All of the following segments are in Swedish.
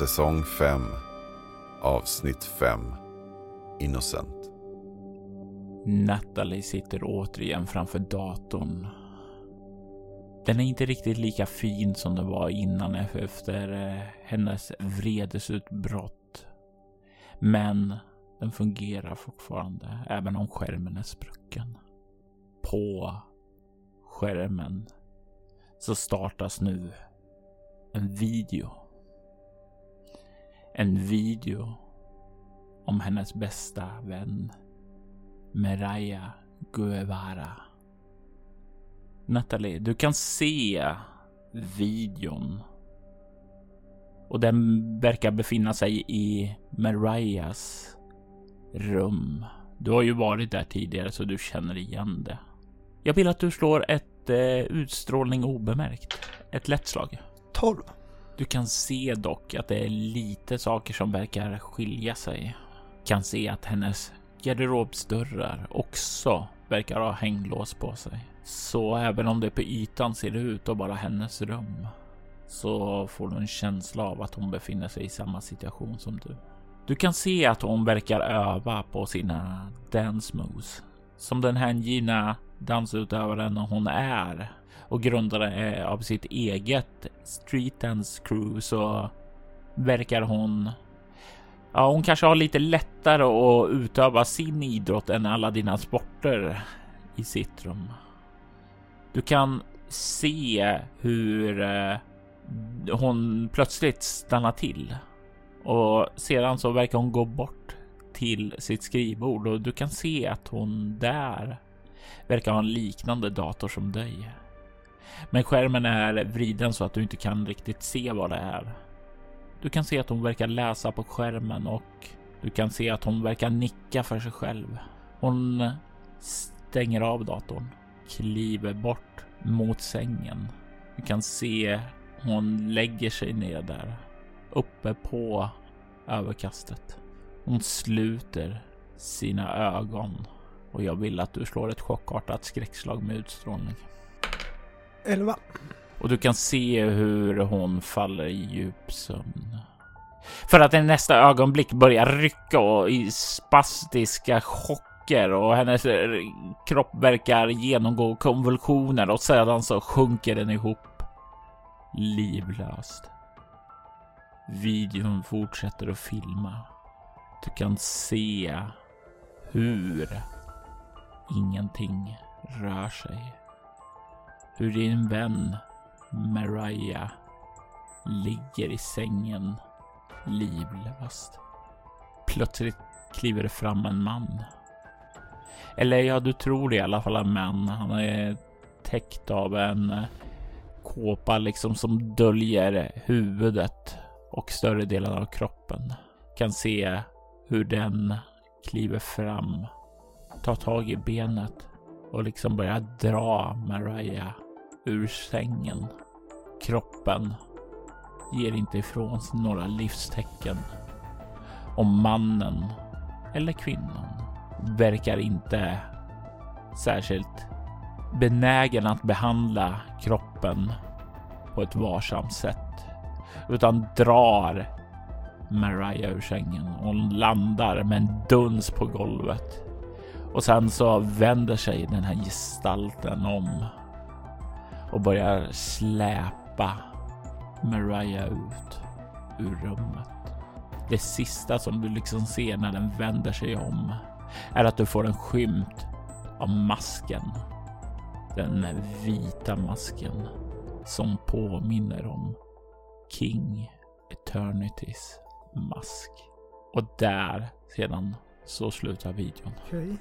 Säsong 5 Avsnitt 5 Innocent Natalie sitter återigen framför datorn. Den är inte riktigt lika fin som den var innan efter eh, hennes vredesutbrott. Men den fungerar fortfarande, även om skärmen är sprucken. På skärmen så startas nu en video en video om hennes bästa vän Meraya Guevara. Natalie, du kan se videon och den verkar befinna sig i Marias rum. Du har ju varit där tidigare så du känner igen det. Jag vill att du slår ett eh, utstrålning obemärkt. Ett lätt slag. 12. Du kan se dock att det är lite saker som verkar skilja sig. Kan se att hennes garderobsdörrar också verkar ha hänglås på sig. Så även om det på ytan ser ut att vara hennes rum så får du en känsla av att hon befinner sig i samma situation som du. Du kan se att hon verkar öva på sina dance moves. Som den hängivna dansutövaren hon är och grundare eh, av sitt eget street dance crew så verkar hon Ja, hon kanske har lite lättare att utöva sin idrott än alla dina sporter i sitt rum. Du kan se hur eh, hon plötsligt stannar till och sedan så verkar hon gå bort till sitt skrivbord och du kan se att hon där verkar ha en liknande dator som dig. Men skärmen är vriden så att du inte kan riktigt se vad det är. Du kan se att hon verkar läsa på skärmen och du kan se att hon verkar nicka för sig själv. Hon stänger av datorn, kliver bort mot sängen. Du kan se hon lägger sig ner där uppe på överkastet. Hon sluter sina ögon och jag vill att du slår ett chockartat skräckslag med utstrålning. 11. Och du kan se hur hon faller i djup sömn. För att i nästa ögonblick börjar rycka och i spastiska chocker och hennes eh, kropp verkar genomgå konvulsioner och sedan så sjunker den ihop livlöst. Videon fortsätter att filma. Du kan se hur ingenting rör sig hur din vän Mariah ligger i sängen livlöst. Plötsligt kliver det fram en man. Eller ja, du tror det i alla fall en man. Han är täckt av en kåpa liksom som döljer huvudet och större delen av kroppen. Kan se hur den kliver fram, tar tag i benet och liksom börjar dra Mariah ur sängen. Kroppen ger inte ifrån sig några livstecken. Och mannen eller kvinnan verkar inte särskilt benägen att behandla kroppen på ett varsamt sätt utan drar Mariah ur sängen och landar med en duns på golvet. Och sen så vänder sig den här gestalten om och börjar släpa Mariah ut ur rummet. Det sista som du liksom ser när den vänder sig om är att du får en skymt av masken. Den vita masken som påminner om King Eternitys mask. Och där sedan så slutar videon. Okay.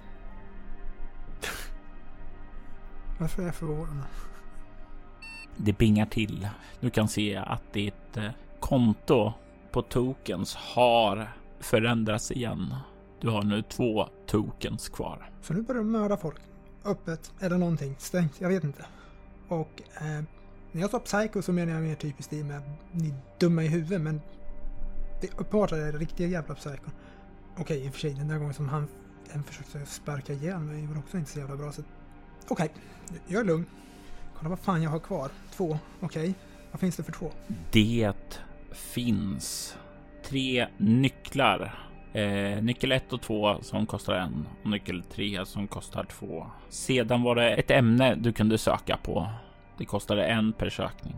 Varför är jag förvånad? Det bingar till. Du kan se att ditt eh, konto på tokens har förändrats igen. Du har nu två tokens kvar. Så nu börjar de mörda folk. Öppet eller någonting. Stängt. Jag vet inte. Och eh, när jag sa psycho så menar jag mer typiskt i med ni dumma i huvudet men det är uppenbart att det är riktiga jävla psycho. Okej, i och för sig den där gången som han försökte sparka ihjäl mig var också inte så jävla bra. Så okej, jag är lugn. Kolla vad fan jag har kvar. Två. Okej, vad finns det för två? Det finns tre nycklar. Eh, nyckel 1 och 2 som kostar en och nyckel 3 som kostar två. Sedan var det ett ämne du kunde söka på. Det kostade en per sökning.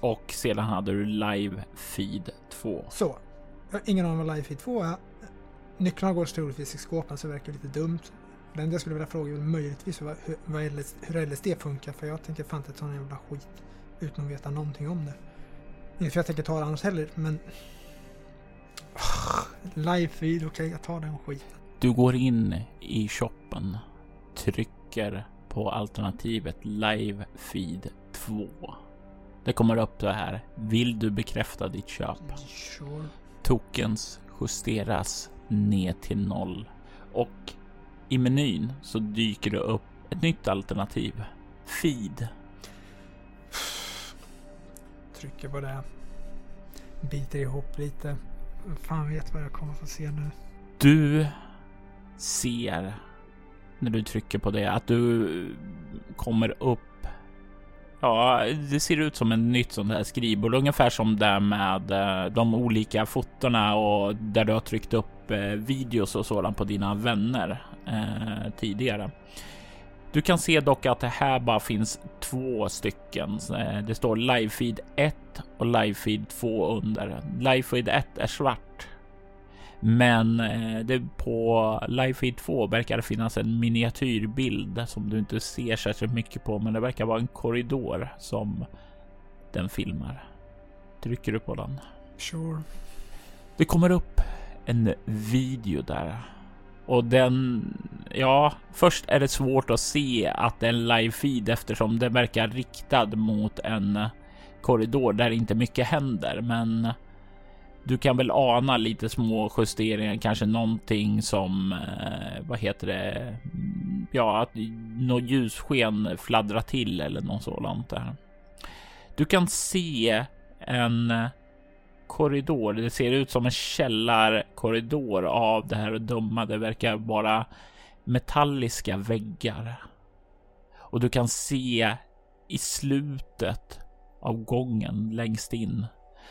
Och sedan hade du live feed 2. Så. Jag har ingen aning vad Life 2 är. Nycklarna går troligtvis i skåpen så det verkar lite dumt. Det enda jag skulle vilja fråga är väl möjligtvis hur, LS, hur LSD funkar för jag tänker fan inte ta en jävla skit utan att veta någonting om det. Inte för jag tänker ta det annars heller men... Live feed, okej jag tar den skiten. Du går in i shoppen, trycker på alternativet live feed 2. Det kommer upp det här. Vill du bekräfta ditt köp? Sure. Tokens justeras ner till noll och i menyn så dyker det upp ett nytt alternativ. Feed. Trycker på det. Biter ihop lite. Fan vet vad jag kommer få se nu. Du ser när du trycker på det att du kommer upp. Ja, det ser ut som en nytt sånt här skrivbord, ungefär som det med eh, de olika fotona och där du har tryckt upp eh, videos och sådant på dina vänner eh, tidigare. Du kan se dock att det här bara finns två stycken. Eh, Det står livefeed 1 och livefeed 2 under. Livefeed 1 är svart. Men eh, det på livefeed 2 verkar det finnas en miniatyrbild som du inte ser särskilt mycket på, men det verkar vara en korridor som den filmar. Trycker du på den? Sure. Det kommer upp en video där och den, ja, först är det svårt att se att det är en live feed eftersom den verkar riktad mot en eh, korridor där inte mycket händer. Men du kan väl ana lite små justeringar, kanske någonting som, eh, vad heter det? Ja, att något ljussken fladdrar till eller något sådant där. Du kan se en eh, korridor. Det ser ut som en källarkorridor av det här dumma. Det verkar vara metalliska väggar. Och du kan se i slutet av gången längst in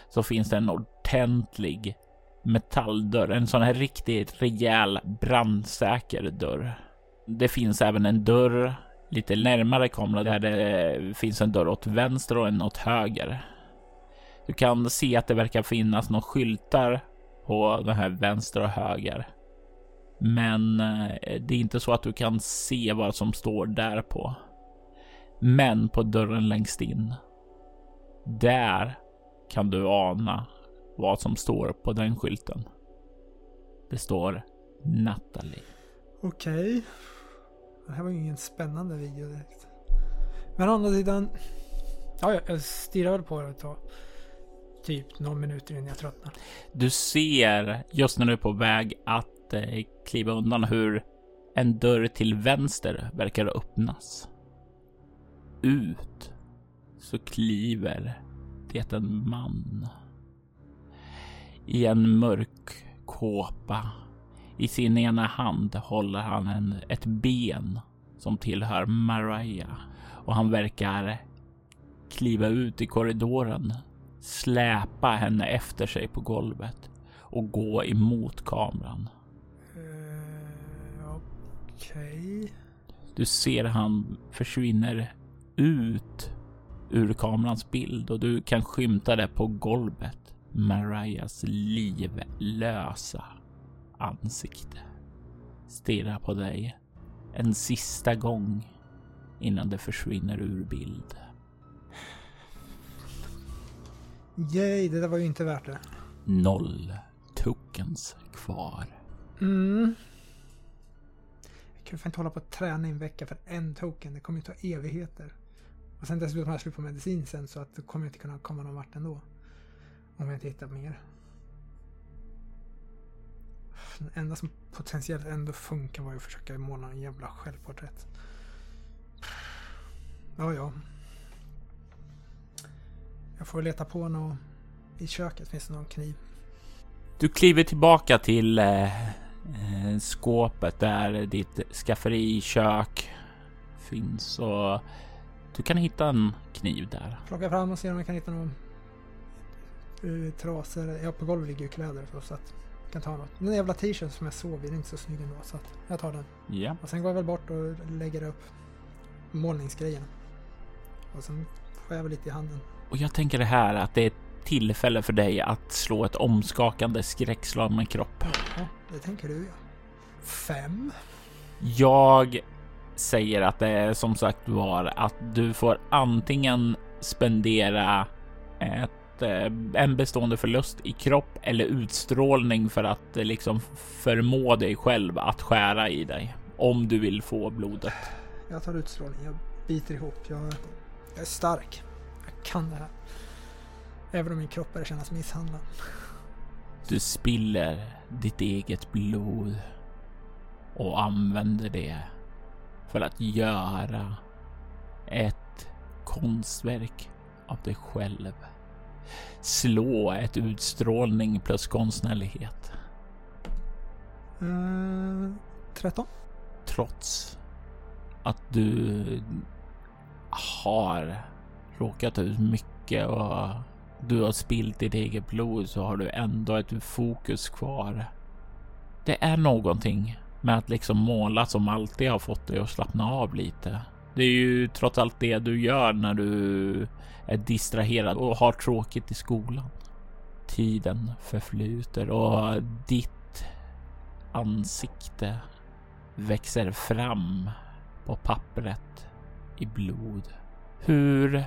så finns det en ordentlig metalldörr. En sån här riktigt rejäl brandsäker dörr. Det finns även en dörr lite närmare kameran där det finns en dörr åt vänster och en åt höger. Du kan se att det verkar finnas några skyltar på den här vänster och höger. Men eh, det är inte så att du kan se vad som står där på. Men på dörren längst in. Där kan du ana vad som står på den skylten. Det står Natalie. Okej. Det här var ju ingen spännande video direkt. Men å andra sidan. Ja, jag- jag stirrar väl på det ett tag. Typ några minuter innan jag tröttnar. Du ser just när du är på väg att eh, kliva undan hur en dörr till vänster verkar öppnas. Ut så kliver det en man. I en mörk kåpa. I sin ena hand håller han en, ett ben som tillhör Mariah och han verkar kliva ut i korridoren släpa henne efter sig på golvet och gå emot kameran. Uh, Okej. Du ser han försvinner ut ur kamerans bild och du kan skymta det på golvet. Marias livlösa ansikte stirrar på dig en sista gång innan det försvinner ur bild. Yay, det där var ju inte värt det. Noll tokens kvar. Mm. Jag kan fan inte hålla på att träna i en vecka för en token. Det kommer ju ta evigheter. Och sen dessutom har jag slut på medicin sen så att då kommer jag inte kunna komma någon vart ändå. Om jag inte hittar mer. Den enda som potentiellt ändå funkar var ju att försöka måla en jävla självporträtt. Ja, ja. Jag får leta på något i köket. Finns det någon kniv? Du kliver tillbaka till eh, eh, skåpet där ditt skafferi, kök finns och du kan hitta en kniv där. Plocka fram och se om jag kan hitta någon uh, trasor. Ja, på golvet ligger ju kläder så att jag kan ta något. Den jävla t-shirten som jag sov i, den är inte så snygg ändå så att jag tar den. Ja, Och sen går jag väl bort och lägger upp målningsgrejerna. Och sen får jag väl lite i handen. Och jag tänker det här att det är ett tillfälle för dig att slå ett omskakande skräckslag med kropp. Ja, det tänker du ja. Fem. Jag säger att det är som sagt var att du får antingen spendera ett, eh, en bestående förlust i kropp eller utstrålning för att eh, liksom förmå dig själv att skära i dig om du vill få blodet. Jag tar utstrålning. Jag biter ihop. Jag, jag är stark. Jag kan det här. Även om min kropp börjar kännas misshandlad. Du spiller ditt eget blod och använder det för att göra ett konstverk av dig själv. Slå ett utstrålning plus konstnärlighet. Uh, 13. Trots att du har råkat ut mycket och du har spilt ditt eget blod så har du ändå ett fokus kvar. Det är någonting med att liksom måla som alltid har fått dig att slappna av lite. Det är ju trots allt det du gör när du är distraherad och har tråkigt i skolan. Tiden förflyter och ditt ansikte växer fram på pappret i blod. Hur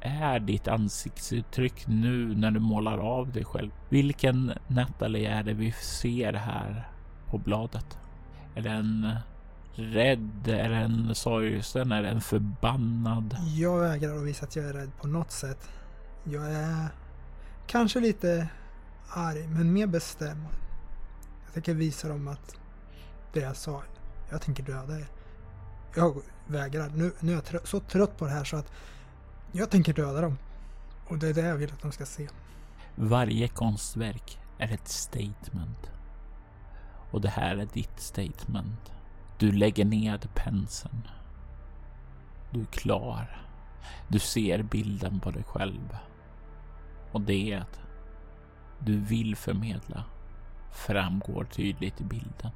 är ditt ansiktsuttryck nu när du målar av dig själv? Vilken Natalie är det vi ser här på bladet? Är den rädd? Är den sorgsen? Är den förbannad? Jag vägrar att visa att jag är rädd på något sätt. Jag är kanske lite arg, men mer bestämd. Jag tänker visa dem att det jag sa, jag tänker döda er. Jag vägrar. Nu, nu är jag trött, så trött på det här så att jag tänker döda dem. Och det är det jag vill att de ska se. Varje konstverk är ett statement. Och det här är ditt statement. Du lägger ned penseln. Du är klar. Du ser bilden på dig själv. Och det du vill förmedla framgår tydligt i bilden.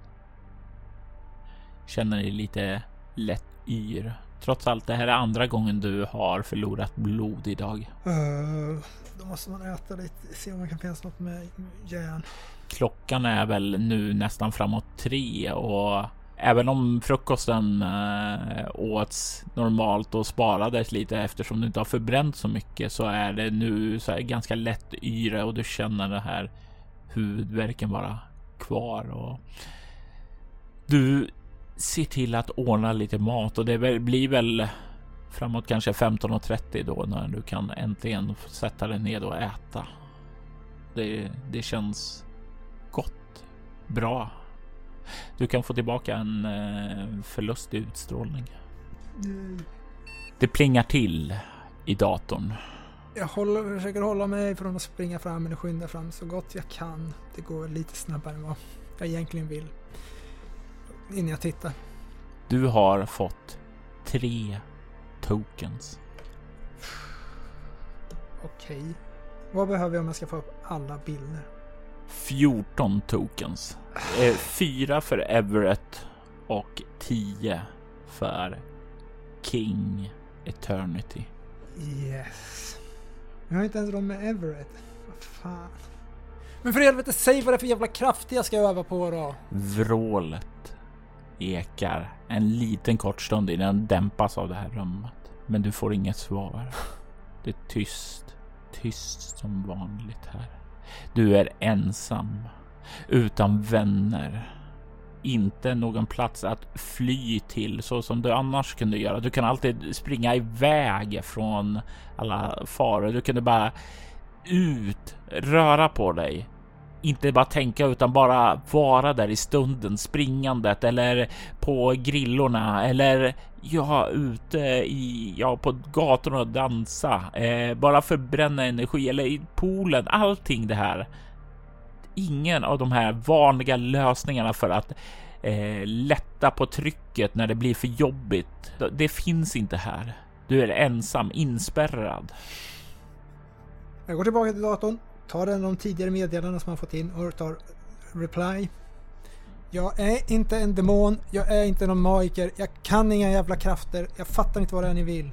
Känner dig lite lätt yr. Trots allt, det här är andra gången du har förlorat blod idag. Uh, då måste man äta lite, se om det kan finnas något med järn. Klockan är väl nu nästan framåt tre och även om frukosten äh, åts normalt och sparades lite eftersom du inte har förbränt så mycket så är det nu så här ganska lätt yra och du känner det här huvudvärken bara kvar och du ser till att ordna lite mat och det blir väl framåt kanske 15.30 då när du kan äntligen sätta dig ned och äta. Det, det känns gott, bra. Du kan få tillbaka en eh, förlust i utstrålning. Mm. Det plingar till i datorn. Jag håller, försöker hålla mig från att springa fram eller skynda fram så gott jag kan. Det går lite snabbare än vad jag egentligen vill. Innan jag tittar. Du har fått tre tokens. Okej. Vad behöver jag om jag ska få upp alla bilder? 14 tokens. Eh, Fyra för Everett och 10 för King Eternity. Yes. Jag har inte ens råd med Everett. Vad fan. Men för helvete, säg vad det är för jävla kraft jag ska öva på då. Vrålet ekar en liten kort stund innan den dämpas av det här rummet. Men du får inget svar. Det är tyst. tyst som vanligt här. Du är ensam, utan vänner. Inte någon plats att fly till så som du annars kunde göra. Du kan alltid springa iväg från alla faror. Du kunde bara ut, röra på dig. Inte bara tänka utan bara vara där i stunden, springandet eller på grillorna eller ja, ute i, ja, på gatorna och dansa. Eh, bara förbränna energi eller i poolen, allting det här. Ingen av de här vanliga lösningarna för att eh, lätta på trycket när det blir för jobbigt. Det finns inte här. Du är ensam, inspärrad. Jag går tillbaka till datorn, tar en av de tidigare meddelandena som man fått in och tar reply. Jag är inte en demon, jag är inte någon magiker, jag kan inga jävla krafter, jag fattar inte vad det är ni vill.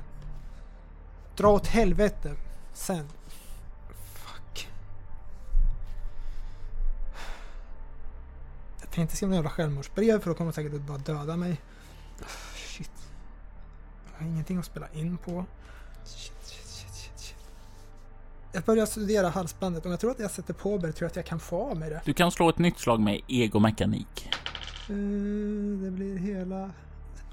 Dra åt helvete. Sen. Fuck. Jag tänkte skriva en jävla självmordsbrev för då kommer de säkert att bara döda mig. Shit. Jag har ingenting att spela in på. Shit. Jag börjar studera halsbandet. Om jag tror att jag sätter på mig det tror jag att jag kan få av mig det. Du kan slå ett nytt slag med egomekanik. Eh, det blir hela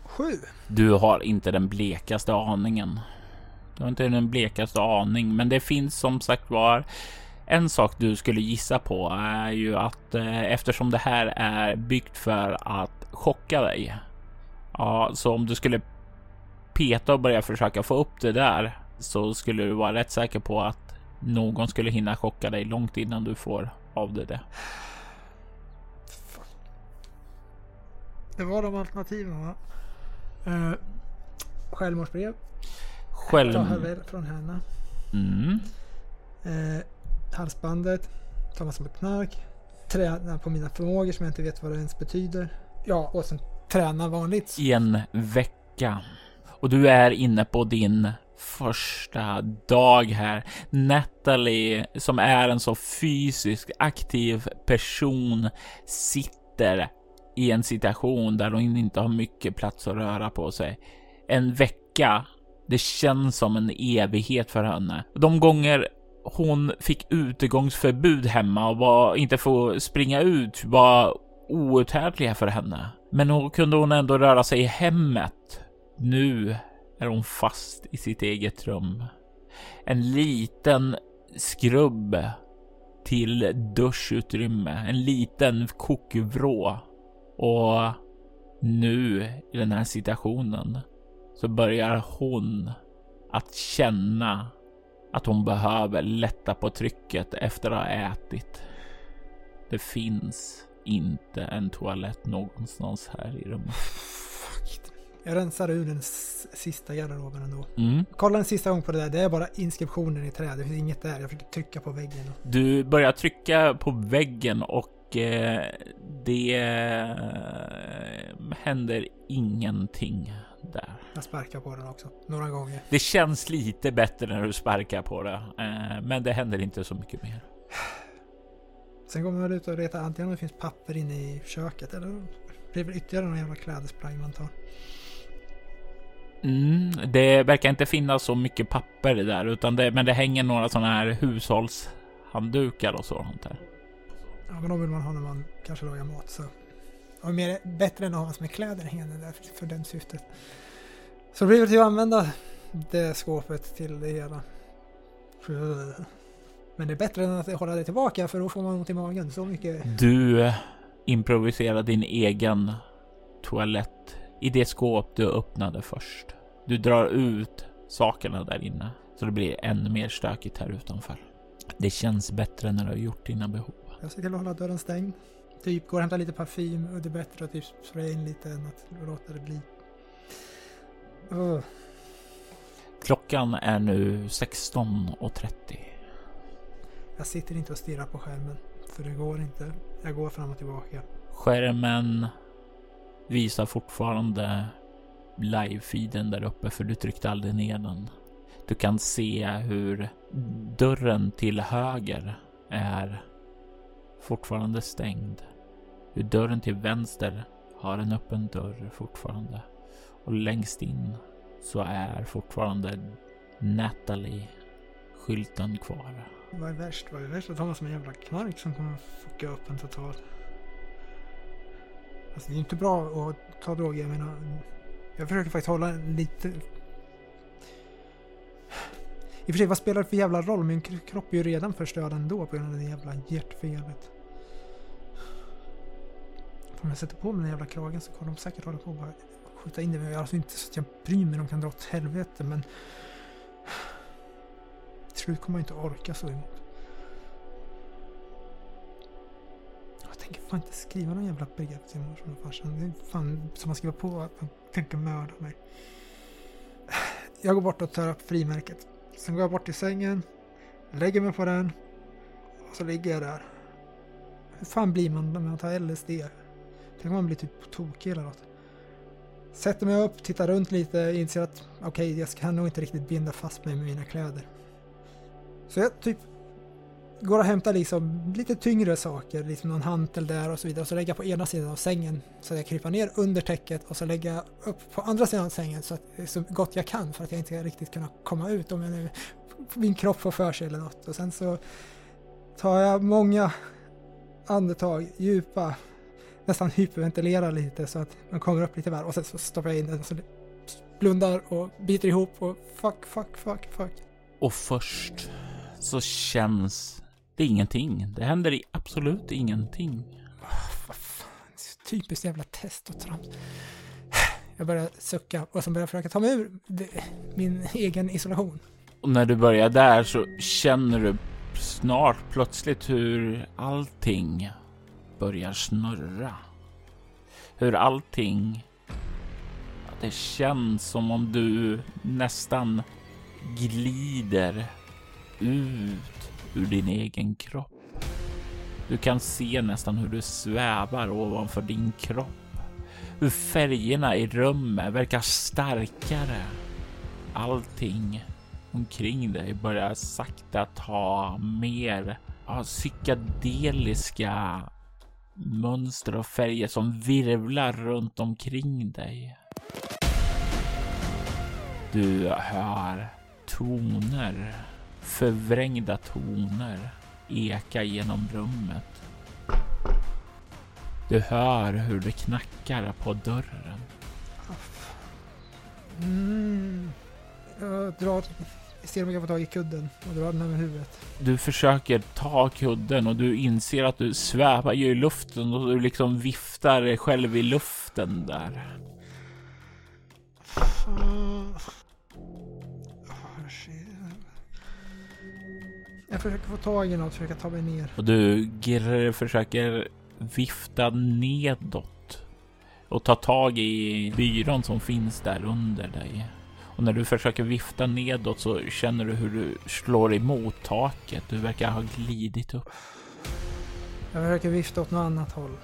sju. Du har inte den blekaste aningen. Du har inte den blekaste aning, men det finns som sagt var en sak du skulle gissa på är ju att eh, eftersom det här är byggt för att chocka dig. Ja, så om du skulle peta och börja försöka få upp det där så skulle du vara rätt säker på att någon skulle hinna chocka dig långt innan du får av det. det. Det var de alternativen va? Uh, självmordsbrev. Själv... Ta väl från henne. Mm. Uh, halsbandet. Ta massor med knark. Träna på mina förmågor som jag inte vet vad det ens betyder. Ja, och sen träna vanligt. I en vecka. Och du är inne på din första dag här. Natalie, som är en så fysiskt aktiv person, sitter i en situation där hon inte har mycket plats att röra på sig. En vecka, det känns som en evighet för henne. De gånger hon fick utegångsförbud hemma och var, inte få springa ut var outhärdliga för henne. Men då kunde hon ändå röra sig i hemmet. Nu är hon fast i sitt eget rum. En liten skrubb till duschutrymme, en liten kokvrå. Och nu i den här situationen så börjar hon att känna att hon behöver lätta på trycket efter att ha ätit. Det finns inte en toalett någonstans här i rummet. Jag rensar ur den sista garderoben ändå. Mm. Kolla en sista gång på det där. Det är bara inskriptionen i trä. Det finns inget där. Jag försöker trycka på väggen. Du börjar trycka på väggen och eh, det eh, händer ingenting där. Jag sparkar på den också. Några gånger. Det känns lite bättre när du sparkar på det, eh, men det händer inte så mycket mer. Sen går man väl ut och letar antingen om det finns papper inne i köket eller det blir väl ytterligare någon jävla klädesplagg man tar. Mm, det verkar inte finnas så mycket papper där, utan det, men det hänger några sådana här hushållshanddukar och sånt där. Ja men de vill man ha när man kanske lagar mat så. Och mer, bättre än att ha massor med kläder hängande där för, för den syftet. Så det blir väl till att använda det skåpet till det hela. Men det är bättre än att hålla det tillbaka för då får man ont i magen. Så mycket. Du improviserar din egen toalett i det skåp du öppnade först. Du drar ut sakerna där inne så det blir ännu mer stökigt här utanför. Det känns bättre när du har gjort dina behov. Jag ser till att hålla dörren stängd. Typ går och hämtar lite parfym och det är bättre att typ spraya in lite än att låta det bli. Ugh. Klockan är nu 16.30. Jag sitter inte och stirrar på skärmen. För det går inte. Jag går fram och tillbaka. Skärmen visar fortfarande live-feeden där uppe för du tryckte aldrig ner den. Du kan se hur dörren till höger är fortfarande stängd. Hur dörren till vänster har en öppen dörr fortfarande. Och längst in så är fortfarande Natalie skylten kvar. Vad är värst? Vad är värst? Att ha som en jävla knark som kommer fucka upp en totalt. Alltså det är inte bra att ta droger. Jag menar, jag försöker faktiskt hålla lite... I och för sig, vad spelar det för jävla roll? Min kropp är ju redan förstörd ändå på grund av det jävla hjärtfelet. Om jag sätter på mig den jävla kragen så kommer de säkert hålla på och bara skjuta in det. Men alltså inte så att jag bryr mig, de kan dra åt helvete men... Till slut kommer jag inte orka så emot. Tänker fan inte skriva någon jävla brev till morsan och farsan. Det är fan som att skriva på att de tänker mörda mig. Jag går bort och tar upp frimärket. Sen går jag bort till sängen, lägger mig på den och så ligger jag där. Hur fan blir man när man tar LSD? Tänk om man blir typ tokig eller något. Sätter mig upp, tittar runt lite, inser att okej, okay, jag kan nog inte riktigt binda fast mig med mina kläder. Så jag typ går och hämtar liksom lite tyngre saker, liksom någon hantel där och så vidare. Och så lägger jag på ena sidan av sängen så att jag kryper ner under täcket och så lägger jag upp på andra sidan av sängen så, att, så gott jag kan för att jag inte ska riktigt kunna komma ut om jag nu, min kropp får för sig eller något. Och sen så tar jag många andetag, djupa, nästan hyperventilerar lite så att man kommer upp lite värre och sen så stoppar jag in den och så blundar och biter ihop och fuck, fuck, fuck, fuck. Och först så känns det ingenting. Det händer absolut ingenting. Oh, Typiskt jävla test och trams. Jag börjar sucka och så börjar jag försöka ta mig ur min egen isolation. Och när du börjar där så känner du snart plötsligt hur allting börjar snurra. Hur allting... Det känns som om du nästan glider ut ur din egen kropp. Du kan se nästan hur du svävar ovanför din kropp. Hur färgerna i rummet verkar starkare. Allting omkring dig börjar sakta ta mer ja, psykedeliska mönster och färger som virvlar runt omkring dig. Du hör toner förvrängda toner eka genom rummet. Du hör hur det knackar på dörren. Mm. Jag drar, ser om jag kan få tag i kudden och drar den över huvudet. Du försöker ta kudden och du inser att du svävar i luften och du liksom viftar dig själv i luften där. Jag försöker få tag i något, försöka ta mig ner. Och du försöker vifta nedåt och ta tag i byrån som finns där under dig. Och när du försöker vifta nedåt så känner du hur du slår emot taket. Du verkar ha glidit upp. Jag försöker vifta åt något annat håll.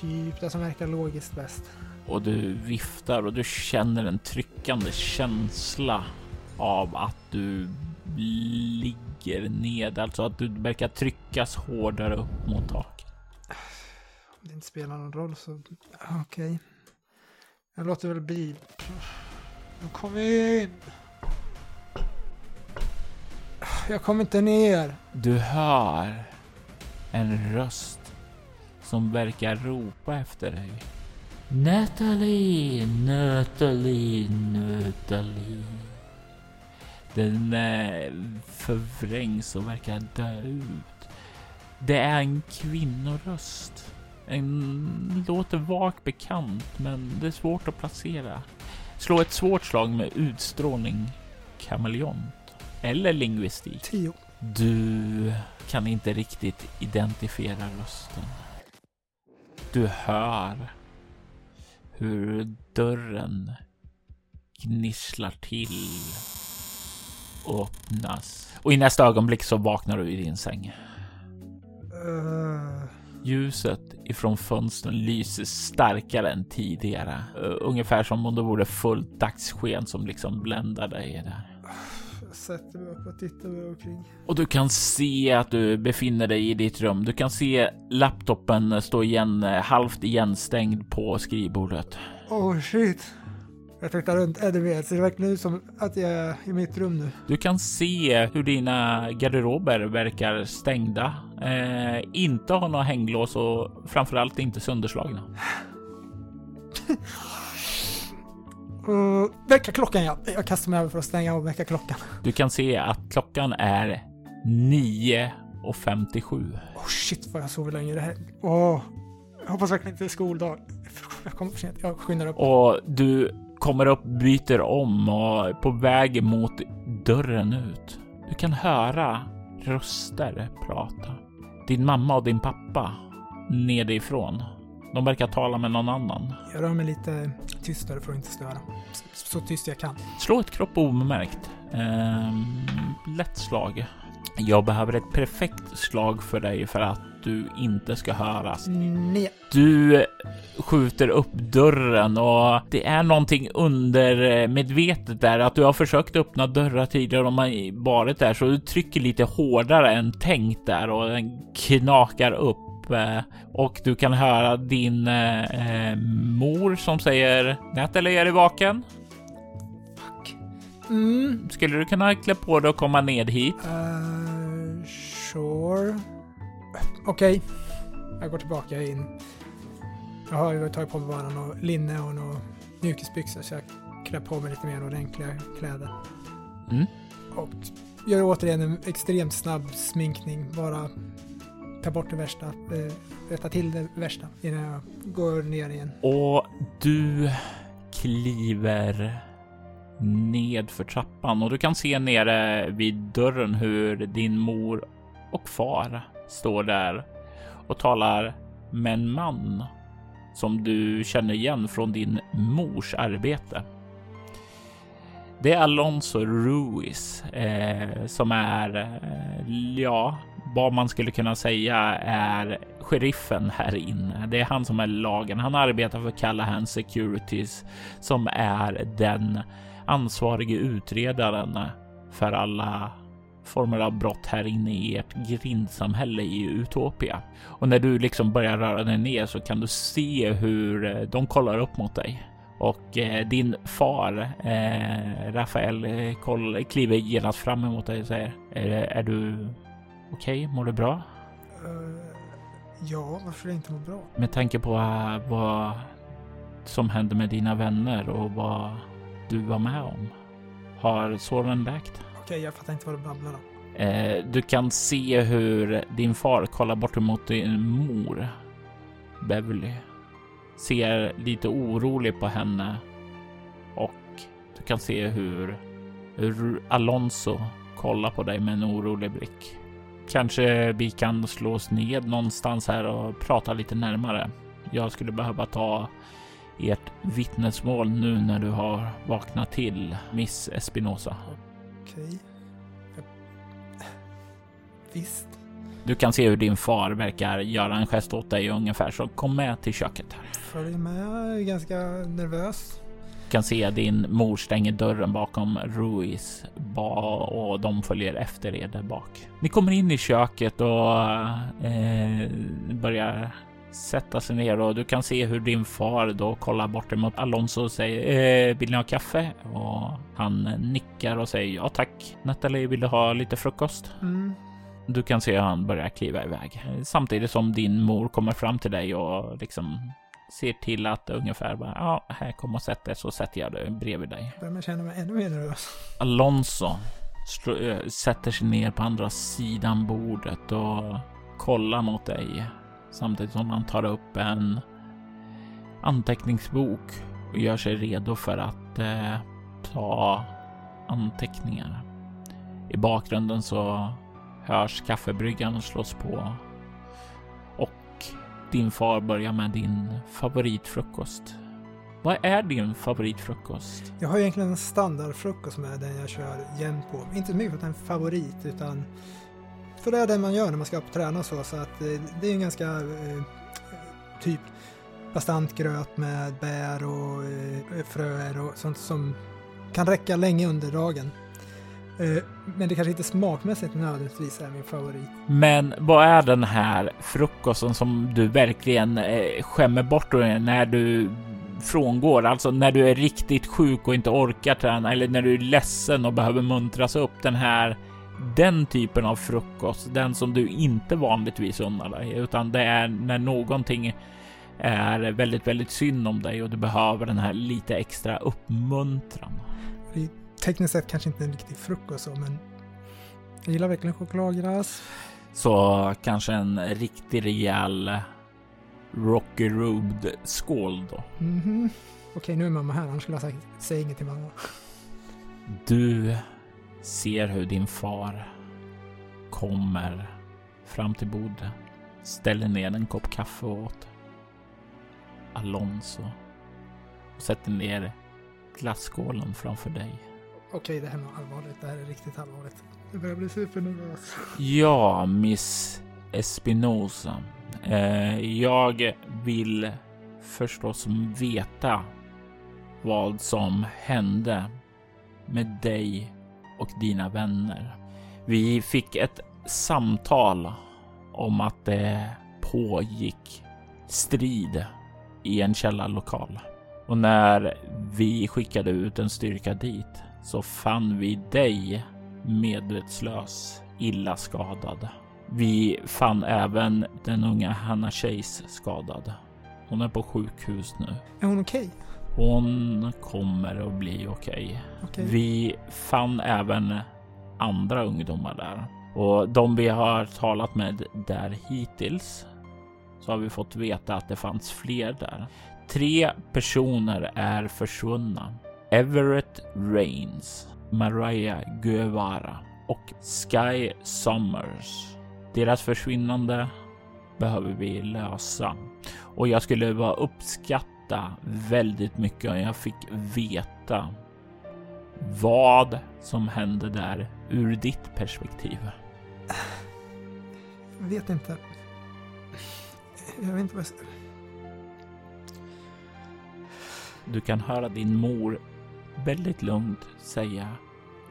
Typ det som verkar logiskt bäst. Och du viftar och du känner en tryckande känsla av att du ligger ned, alltså att du verkar tryckas hårdare upp mot taket. Om det inte spelar någon roll så okej. Okay. Jag låter väl bli. Kom in! Jag kommer inte ner. Du hör en röst som verkar ropa efter dig. Natalie, Natalie, Natalie. Den eh, förvrängs och verkar dö ut. Det är en kvinnoröst. En låter vagt bekant, men det är svårt att placera. Slå ett svårt slag med utstrålning, kameleont eller lingvistik. Tio. Du kan inte riktigt identifiera rösten. Du hör hur dörren gnisslar till öppnas. Och i nästa ögonblick så vaknar du i din säng. Uh... Ljuset ifrån fönstren lyser starkare än tidigare. Uh, ungefär som om det vore fullt dagssken som liksom bländar dig där. Jag sätter mig upp och tittar mig omkring. Och du kan se att du befinner dig i ditt rum. Du kan se laptopen stå igen, halvt igenstängd på skrivbordet. Oh shit. Jag tittar runt ännu mer, så det verkar nu som att jag är i mitt rum nu. Du kan se hur dina garderober verkar stängda. Eh, inte har några hänglås och framförallt inte sönderslagna. Uh, väckarklockan ja. Jag kastar mig över för att stänga av väckarklockan. Du kan se att klockan är 9.57. Oh shit vad jag sover länge det här. Åh. Jag hoppas verkligen inte det är skoldag. Jag kommer för sent. Jag skyndar upp. Och du kommer upp, byter om och är på väg mot dörren ut. Du kan höra röster prata. Din mamma och din pappa nedifrån. De verkar tala med någon annan. Jag rör mig lite tystare för att inte störa. Så, så tyst jag kan. Slå ett kropp omärkt. Ehm, lätt slag. Jag behöver ett perfekt slag för dig för att du inte ska höras. Nej. Du skjuter upp dörren och det är någonting undermedvetet där att du har försökt öppna dörrar tidigare och man varit där så du trycker lite hårdare än tänkt där och den knakar upp eh, och du kan höra din eh, eh mor som säger Natalie är du vaken? Mm. Skulle du kunna klä på dig och komma ned hit? Uh, sure. Okej. Okay. Jag går tillbaka in. Jag har ju tagit på mig bara något linne och några mjukisbyxor så jag klär på mig lite mer ordentliga kläder. Mm. Och gör återigen en extremt snabb sminkning. Bara ta bort det värsta. Eh, rätta till det värsta innan jag går ner igen. Och du kliver ned för trappan och du kan se nere vid dörren hur din mor och far står där och talar med en man som du känner igen från din mors arbete. Det är Alonso Ruiz eh, som är, eh, ja, vad man skulle kunna säga är sheriffen här inne. Det är han som är lagen. Han arbetar för Callahan Securities som är den ansvarige utredaren för alla former av brott här inne i ert grindsamhälle i Utopia. Och när du liksom börjar röra dig ner så kan du se hur eh, de kollar upp mot dig. Och eh, din far, eh, Rafael, eh, koll, kliver genast fram emot dig och säger Är, är du okej? Okay? Mår du bra? Uh, ja, varför inte må bra? Med tanke på uh, vad som hände med dina vänner och vad du var med om. Har såren läkt? Okej, jag fattar inte vad du babblar om. Eh, du kan se hur din far kollar bort emot din mor, Beverly. Ser lite orolig på henne och du kan se hur, hur Alonso kollar på dig med en orolig blick. Kanske vi kan slå oss ned någonstans här och prata lite närmare. Jag skulle behöva ta ert vittnesmål nu när du har vaknat till, Miss Espinosa. Okej. Visst. Du kan se hur din far verkar göra en gest åt dig ungefär så kom med till köket. här. Följ med, jag är ganska nervös. Du kan se din mor stänger dörren bakom Ruiz och de följer efter er där bak. Ni kommer in i köket och eh, börjar sätta sig ner och du kan se hur din far då kollar bort emot Alonso och säger eh, vill ni ha kaffe? Och han nickar och säger ja tack. Natalie, vill du ha lite frukost? Mm. Du kan se hur han börjar kliva iväg samtidigt som din mor kommer fram till dig och liksom ser till att ungefär bara ja, här kom och sätt dig så sätter jag dig bredvid dig. Jag börjar känna mig ännu mer nervös. Alonso sätter sig ner på andra sidan bordet och kollar mot dig samtidigt som han tar upp en anteckningsbok och gör sig redo för att eh, ta anteckningar. I bakgrunden så hörs kaffebryggan slås på och din far börjar med din favoritfrukost. Vad är din favoritfrukost? Jag har egentligen en standardfrukost som är den jag kör jämt på. Inte så mycket för att den är en favorit utan för det är det man gör när man ska upp och träna och så. Så att eh, det är en ganska eh, typ bastant gröt med bär och eh, fröer och sånt som kan räcka länge under dagen. Eh, men det kanske inte smakmässigt nödvändigtvis är min favorit. Men vad är den här frukosten som du verkligen eh, skämmer bort när du frångår, alltså när du är riktigt sjuk och inte orkar träna eller när du är ledsen och behöver muntras upp. Den här den typen av frukost, den som du inte vanligtvis unnar dig, utan det är när någonting är väldigt, väldigt synd om dig och du behöver den här lite extra uppmuntran. Tekniskt sett kanske inte en riktig frukost men jag gillar verkligen chokladglass. Så kanske en riktig rejäl Rocky Road skål då. Mhm. Okej, nu är mamma här, annars skulle jag sagt säg inget till mamma. Du ser hur din far kommer fram till bordet, ställer ner en kopp kaffe åt Alonso och sätter ner glasskålen framför dig. Okej, det här är allvarligt. Det här är riktigt allvarligt. Jag börjar bli supernervös. Ja, Miss Espinosa. Eh, jag vill förstås veta vad som hände med dig och dina vänner. Vi fick ett samtal om att det pågick strid i en källarlokal. Och när vi skickade ut en styrka dit så fann vi dig medvetslös, illa skadad. Vi fann även den unga Hanna Chase skadad. Hon är på sjukhus nu. Är hon okej? Hon kommer att bli okej. Okej. Vi fann även andra ungdomar där och de vi har talat med där hittills så har vi fått veta att det fanns fler där. Tre personer är försvunna. Everett Rains, Mariah Guevara och Sky Summers. Deras försvinnande behöver vi lösa och jag skulle vara uppskatta väldigt mycket jag fick veta vad som hände där ur ditt perspektiv. Jag vet inte. Jag vet inte vad jag ska... Du kan höra din mor väldigt lugnt säga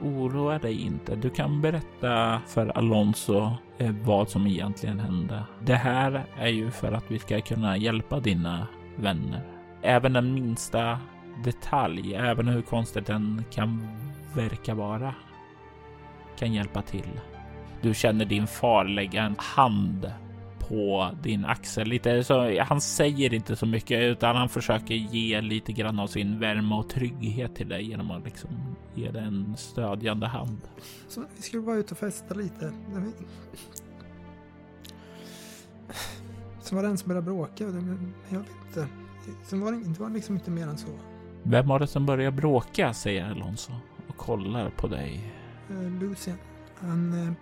Oroa dig inte. Du kan berätta för Alonso eh, vad som egentligen hände. Det här är ju för att vi ska kunna hjälpa dina vänner. Även den minsta detalj, även hur konstigt den kan verka vara, kan hjälpa till. Du känner din far lägga en hand på din axel. Lite så, han säger inte så mycket utan han försöker ge lite grann av sin värme och trygghet till dig genom att liksom ge dig en stödjande hand. Så vi skulle bara ut och festa lite. Så var det en som började bråka. men Jag vet inte. Sen var det, det var liksom inte mer än så. Vem var det som började bråka? säger Alonso och kollar på dig. Uh, Lucien, han, eh,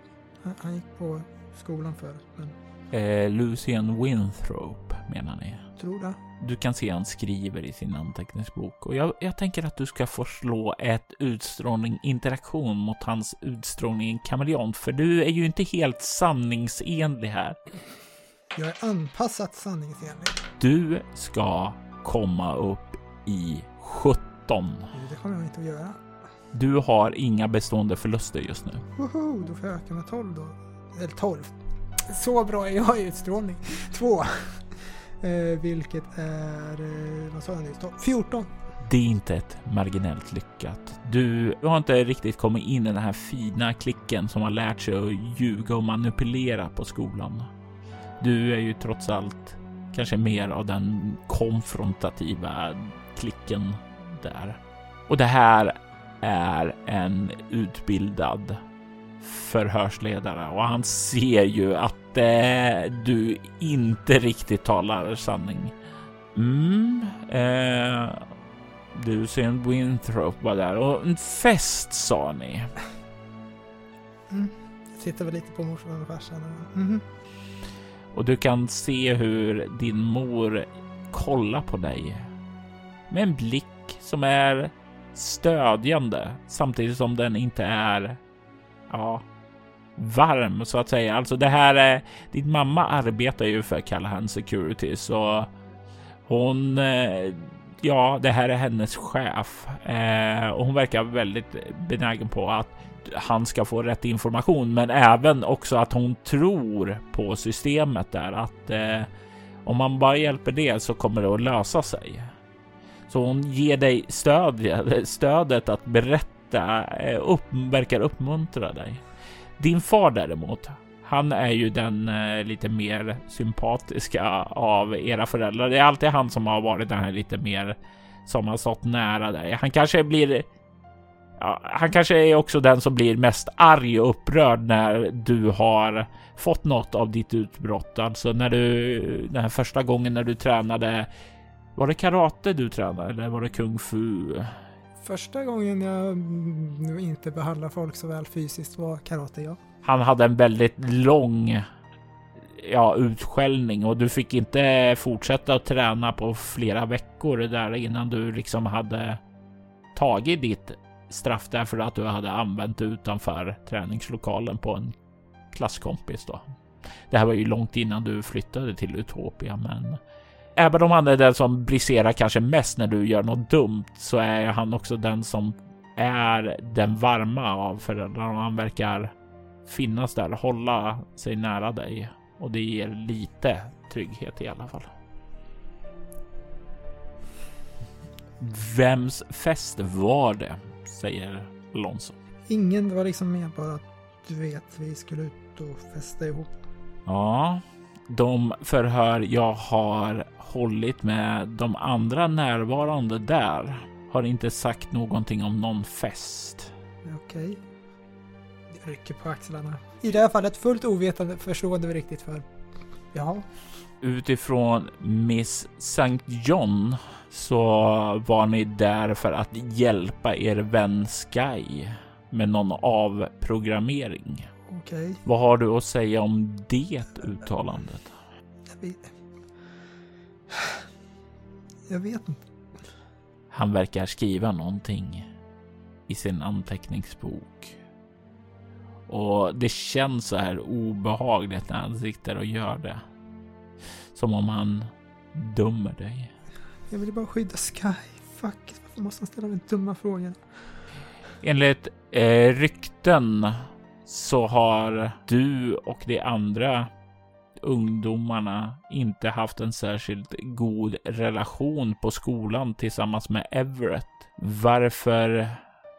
han, han gick på skolan förut, men Eh, Lucien Winthrop menar ni? tror det. Du kan se han skriver i sin anteckningsbok och jag, jag tänker att du ska få slå ett utstrålning interaktion mot hans utstrålning kameleont, för du är ju inte helt sanningsenlig här. Jag är anpassat sanningsenlig. Du ska komma upp i 17. Det kommer jag inte att göra. Du har inga bestående förluster just nu. Woho, då får jag öka med 12 då. Eller 12. Så bra är jag i utstrålning. 2. Eh, vilket är, eh, vad sa jag nyss? 12? 14. Det är inte ett marginellt lyckat. Du har inte riktigt kommit in i den här fina klicken som har lärt sig att ljuga och manipulera på skolan. Du är ju trots allt kanske mer av den konfrontativa klicken där. Och det här är en utbildad förhörsledare och han ser ju att eh, du inte riktigt talar sanning. Mm, eh, du ser en Winthrop var där och en fest sa ni. Mm. Jag tittar väl lite på morsan och farsan. Mm. Och du kan se hur din mor kollar på dig med en blick som är stödjande samtidigt som den inte är ja, varm så att säga. Alltså det här är din mamma arbetar ju för Callahan Security så hon eh, Ja, det här är hennes chef eh, och hon verkar väldigt benägen på att han ska få rätt information, men även också att hon tror på systemet där att eh, om man bara hjälper det så kommer det att lösa sig. Så hon ger dig stöd, stödet att berätta, eh, upp, verkar uppmuntra dig. Din far däremot, han är ju den eh, lite mer sympatiska av era föräldrar. Det är alltid han som har varit den här lite mer som har stått nära dig. Han kanske blir han kanske är också den som blir mest arg och upprörd när du har fått något av ditt utbrott. Alltså när du den här första gången när du tränade. Var det karate du tränade eller var det kung fu? Första gången jag inte behandlar folk så väl fysiskt var karate, ja. Han hade en väldigt lång ja, utskällning och du fick inte fortsätta att träna på flera veckor där innan du liksom hade tagit ditt straff därför att du hade använt det utanför träningslokalen på en klasskompis då. Det här var ju långt innan du flyttade till Utopia, men även om han är den som briserar kanske mest när du gör något dumt så är han också den som är den varma av föräldrarna. Han verkar finnas där, hålla sig nära dig och det ger lite trygghet i alla fall. Vems fest var det? Säger Alonso. Ingen, var liksom mer bara att du vet, vi skulle ut och festa ihop. Ja, de förhör jag har hållit med de andra närvarande där har inte sagt någonting om någon fest. Okej. Okay. Jag rycker på axlarna. I det här fallet fullt ovetande förstående vi riktigt för. Ja. Utifrån Miss St. John så var ni där för att hjälpa er vän Sky med någon avprogrammering. Okej. Okay. Vad har du att säga om det uttalandet? Jag vet, jag vet inte. Han verkar skriva någonting i sin anteckningsbok. Och det känns så här obehagligt när han sitter och gör det. Som om han dömer dig. Jag vill bara skydda Sky. Fuck, varför måste han ställa de dumma frågorna? Enligt eh, rykten så har du och de andra ungdomarna inte haft en särskilt god relation på skolan tillsammans med Everett. Varför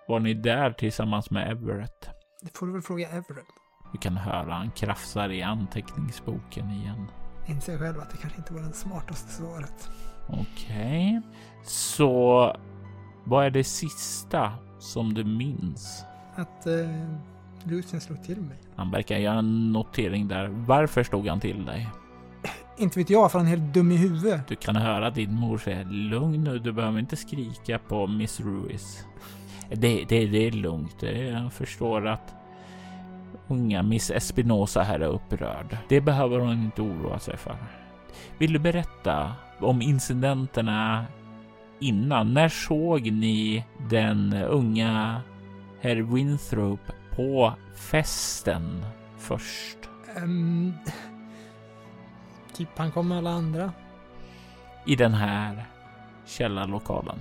var ni där tillsammans med Everett? Det får du väl fråga Everett. Du kan höra han krafsar i anteckningsboken igen. Inser själv att det kanske inte var det smartaste svaret. Okej, okay. så vad är det sista som du minns? Att eh, Lucien slog till mig. Han verkar göra en notering där. Varför slog han till dig? Inte vet jag, för han är helt dum i huvudet. Du kan höra din mor säga lugn nu, du behöver inte skrika på Miss Ruiz. Det, det, det är lugnt. Jag förstår att unga Miss Espinosa här är upprörd. Det behöver hon inte oroa sig för. Vill du berätta om incidenterna innan? När såg ni den unga herr Winthrop på festen först? Um, typ han kom med alla andra. I den här källarlokalen.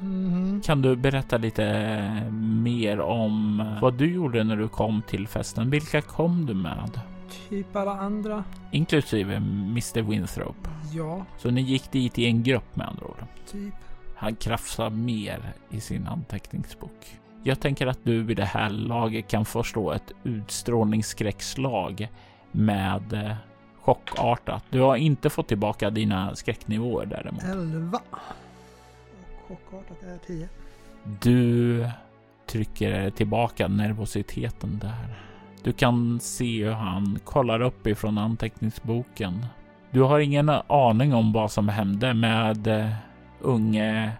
Mm. Kan du berätta lite mer om vad du gjorde när du kom till festen? Vilka kom du med? Typ alla andra. Inklusive Mr Winthrop? Ja. Så ni gick dit i en grupp med andra ord? Typ. Han krafsar mer i sin anteckningsbok. Jag tänker att du vid det här laget kan förstå ett utstrålningsskräckslag med eh, chockartat. Du har inte fått tillbaka dina skräcknivåer däremot. 11. Och chockartat är 10. Du trycker tillbaka nervositeten där. Du kan se hur han kollar upp ifrån anteckningsboken. Du har ingen aning om vad som hände med uh, unge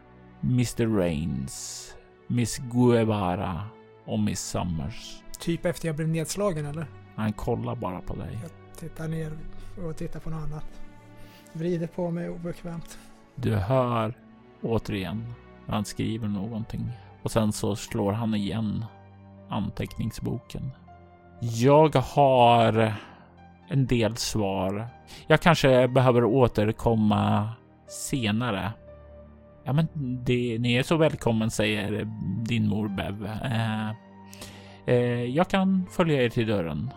Mr Rains, Miss Guevara och Miss Summers. Typ efter jag blev nedslagen eller? Han kollar bara på dig. Jag tittar ner och tittar på något annat. Vrider på mig obekvämt. Du hör återigen han skriver någonting och sen så slår han igen anteckningsboken. Jag har en del svar. Jag kanske behöver återkomma senare. Ja, men det, ni är så välkommen, säger din mor Bev. Eh, eh, jag kan följa er till dörren.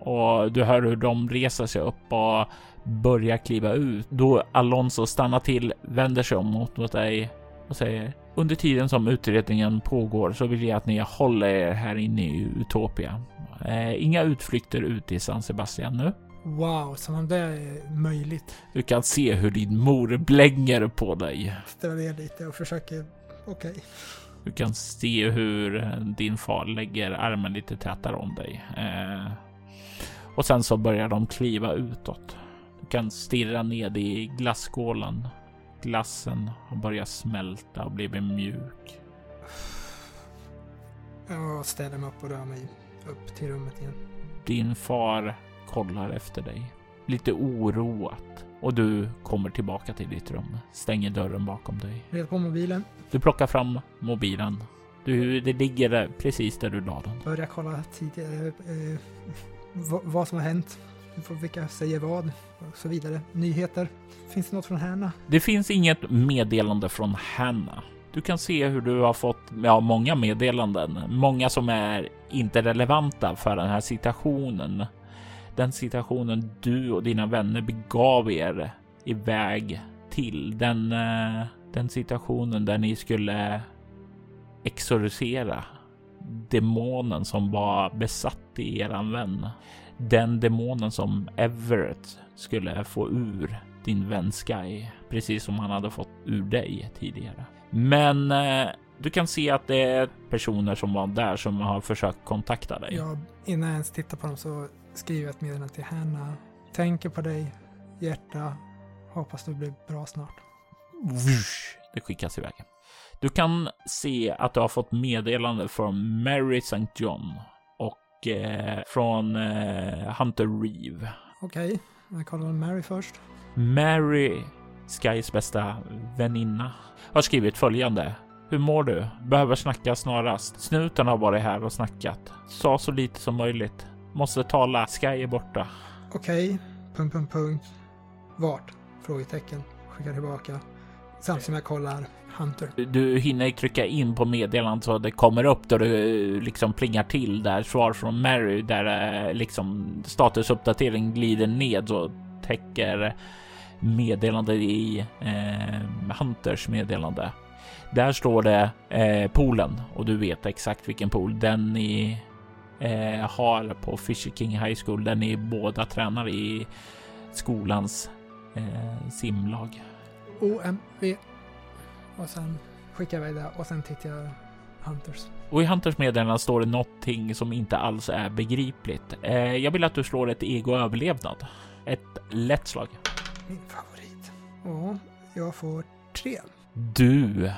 Och du hör hur de reser sig upp och börjar kliva ut. Då Alonso stannar till, vänder sig om mot, mot dig. och säger under tiden som utredningen pågår så vill jag att ni håller er här inne i Utopia. Eh, inga utflykter ut i San Sebastian nu. Wow, som om det är möjligt. Du kan se hur din mor blänger på dig. Ställa ner lite och försöker... Okej. Okay. Du kan se hur eh, din far lägger armen lite tätare om dig. Eh, och sen så börjar de kliva utåt. Du kan stirra ned i glasskålen. Glassen har börjat smälta och blivit mjuk. Jag ställer mig upp och rör mig upp till rummet igen. Din far kollar efter dig. Lite oroat. Och du kommer tillbaka till ditt rum. Stänger dörren bakom dig. Red på mobilen. Du plockar fram mobilen. Du, det ligger precis där du la den. Börjar kolla tidigare eh, vad som har hänt. Vilka säger vad och så vidare. Nyheter. Finns det något från Hanna? Det finns inget meddelande från Hanna. Du kan se hur du har fått ja, många meddelanden, många som är inte relevanta för den här situationen. Den situationen du och dina vänner begav er iväg till. Den, eh, den situationen där ni skulle exorcisera demonen som var besatt i eran vän. Den demonen som Everett skulle få ur din vän Sky, precis som han hade fått ur dig tidigare. Men eh, du kan se att det är personer som var där som har försökt kontakta dig. Ja, innan jag ens tittar på dem så skriver jag ett meddelande till Hanna. Tänker på dig, hjärta. Hoppas du blir bra snart. Det skickas iväg. Du kan se att du har fått meddelande från Mary St. John och eh, från eh, Hunter Reeve. Okej, okay. jag kollar Mary först. Mary, Skys bästa väninna, har skrivit följande. Hur mår du? Behöver snacka snarast. Snuten har varit här och snackat. Sa så lite som möjligt. Måste tala. Sky är borta. Okej. Okay. Punkt, punkt, punkt. Vart? Frågetecken. Skickar tillbaka. Samtidigt som jag kollar Hunter. Du hinner trycka in på meddelandet så det kommer upp då du liksom plingar till där svar från Mary där eh, liksom statusuppdatering glider ned och täcker meddelande i eh, Hunters meddelande. Där står det eh, poolen och du vet exakt vilken pool den ni eh, har på Fisher King High School där ni båda tränar i skolans eh, simlag. OMV. Och sen skickar jag iväg det och sen tittar jag Hunters. Och i Hunters meddelande står det någonting som inte alls är begripligt. Eh, jag vill att du slår ett ego överlevnad. Ett lätt slag. Min favorit. Ja, jag får tre. Du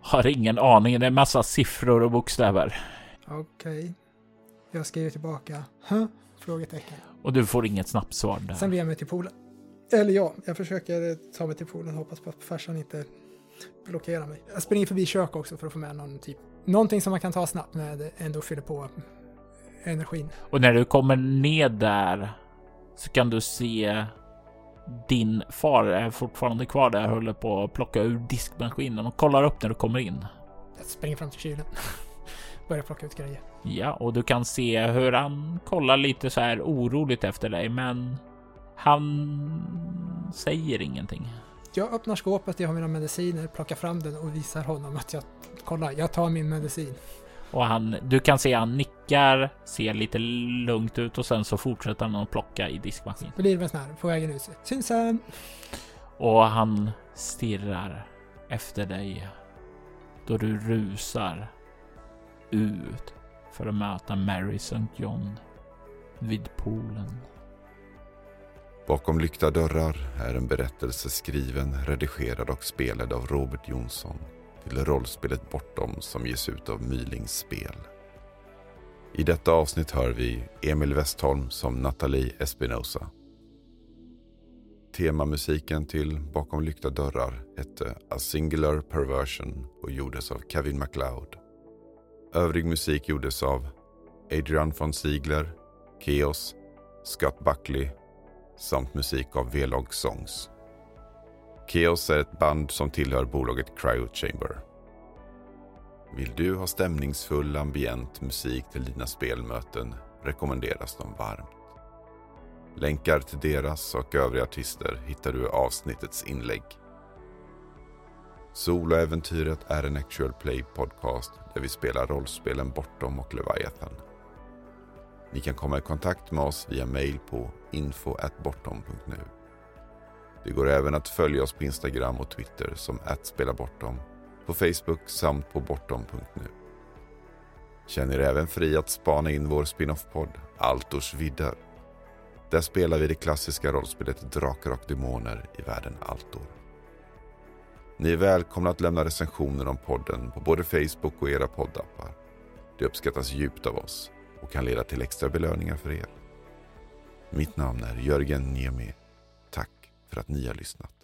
har ingen aning. Det är massa siffror och bokstäver. Okej. Okay. Jag skriver tillbaka. Huh? Frågetecken. Och du får inget snabbt svar där. Sen beger jag mig till poolen. Eller ja, jag försöker ta mig till poolen. Hoppas på att farsan inte blockerar mig. Jag springer förbi kök också för att få med någon typ. Någonting som man kan ta snabbt med ändå fyller på energin. Och när du kommer ned där så kan du se din far är fortfarande kvar där och håller på att plocka ur diskmaskinen och kollar upp när du kommer in. Jag springer fram till kylen. Börjar plocka ut grejer. Ja, och du kan se hur han kollar lite så här oroligt efter dig, men han säger ingenting. Jag öppnar skåpet, jag har mina mediciner, plockar fram den och visar honom att jag kollar, jag tar min medicin. Och han, du kan se han nickar, ser lite lugnt ut och sen så fortsätter han att plocka i diskmaskinen. Blir det sån här på vägen ut. Syns sen. Och han stirrar efter dig då du rusar ut för att möta Mary St. John vid poolen. Bakom lyckta dörrar är en berättelse skriven, redigerad och spelad av Robert Jonsson till rollspelet Bortom som ges ut av Mylings spel. I detta avsnitt hör vi Emil Westholm som Nathalie Espinosa. Temamusiken till Bakom lyckta dörrar hette A Singular Perversion och gjordes av Kevin MacLeod. Övrig musik gjordes av Adrian von Ziegler, Keos, Scott Buckley samt musik av V-Log Songs. Keos är ett band som tillhör bolaget Cryo Chamber. Vill du ha stämningsfull ambient musik till dina spelmöten rekommenderas de varmt. Länkar till deras och övriga artister hittar du i avsnittets inlägg. Soloäventyret är en actual play podcast där vi spelar rollspelen Bortom och Leviathan. Ni kan komma i kontakt med oss via mail på info.bortom.nu. Det går även att följa oss på Instagram och Twitter som @spelabortom, på Facebook samt på bortom.nu. Känn er även fri att spana in vår spin-off-podd Altors vidder. Där spelar vi det klassiska rollspelet Drakar och Demoner i världen Altor. Ni är välkomna att lämna recensioner om podden på både Facebook och era poddappar. Det uppskattas djupt av oss och kan leda till extra belöningar för er. Mitt namn är Jörgen Niemi. För att ni har lyssnat.